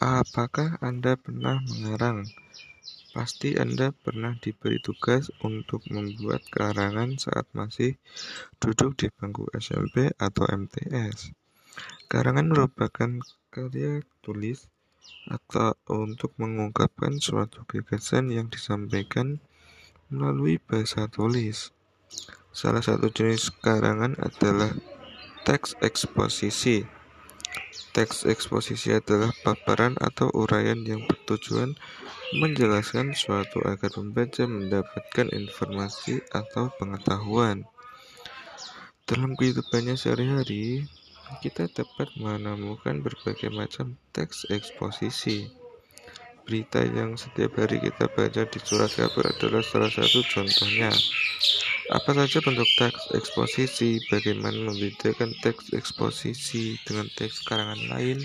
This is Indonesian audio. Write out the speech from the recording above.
Apakah Anda pernah mengarang? Pasti Anda pernah diberi tugas untuk membuat karangan saat masih duduk di bangku SMP atau MTS. Karangan merupakan karya tulis atau untuk mengungkapkan suatu gagasan yang disampaikan melalui bahasa tulis. Salah satu jenis karangan adalah teks eksposisi. Teks eksposisi adalah paparan atau uraian yang bertujuan menjelaskan suatu agar pembaca mendapatkan informasi atau pengetahuan. Dalam kehidupannya sehari-hari, kita dapat menemukan berbagai macam teks eksposisi. Berita yang setiap hari kita baca di surat kabar adalah salah satu contohnya. Apa saja bentuk teks eksposisi? Bagaimana membedakan teks eksposisi dengan teks karangan lain?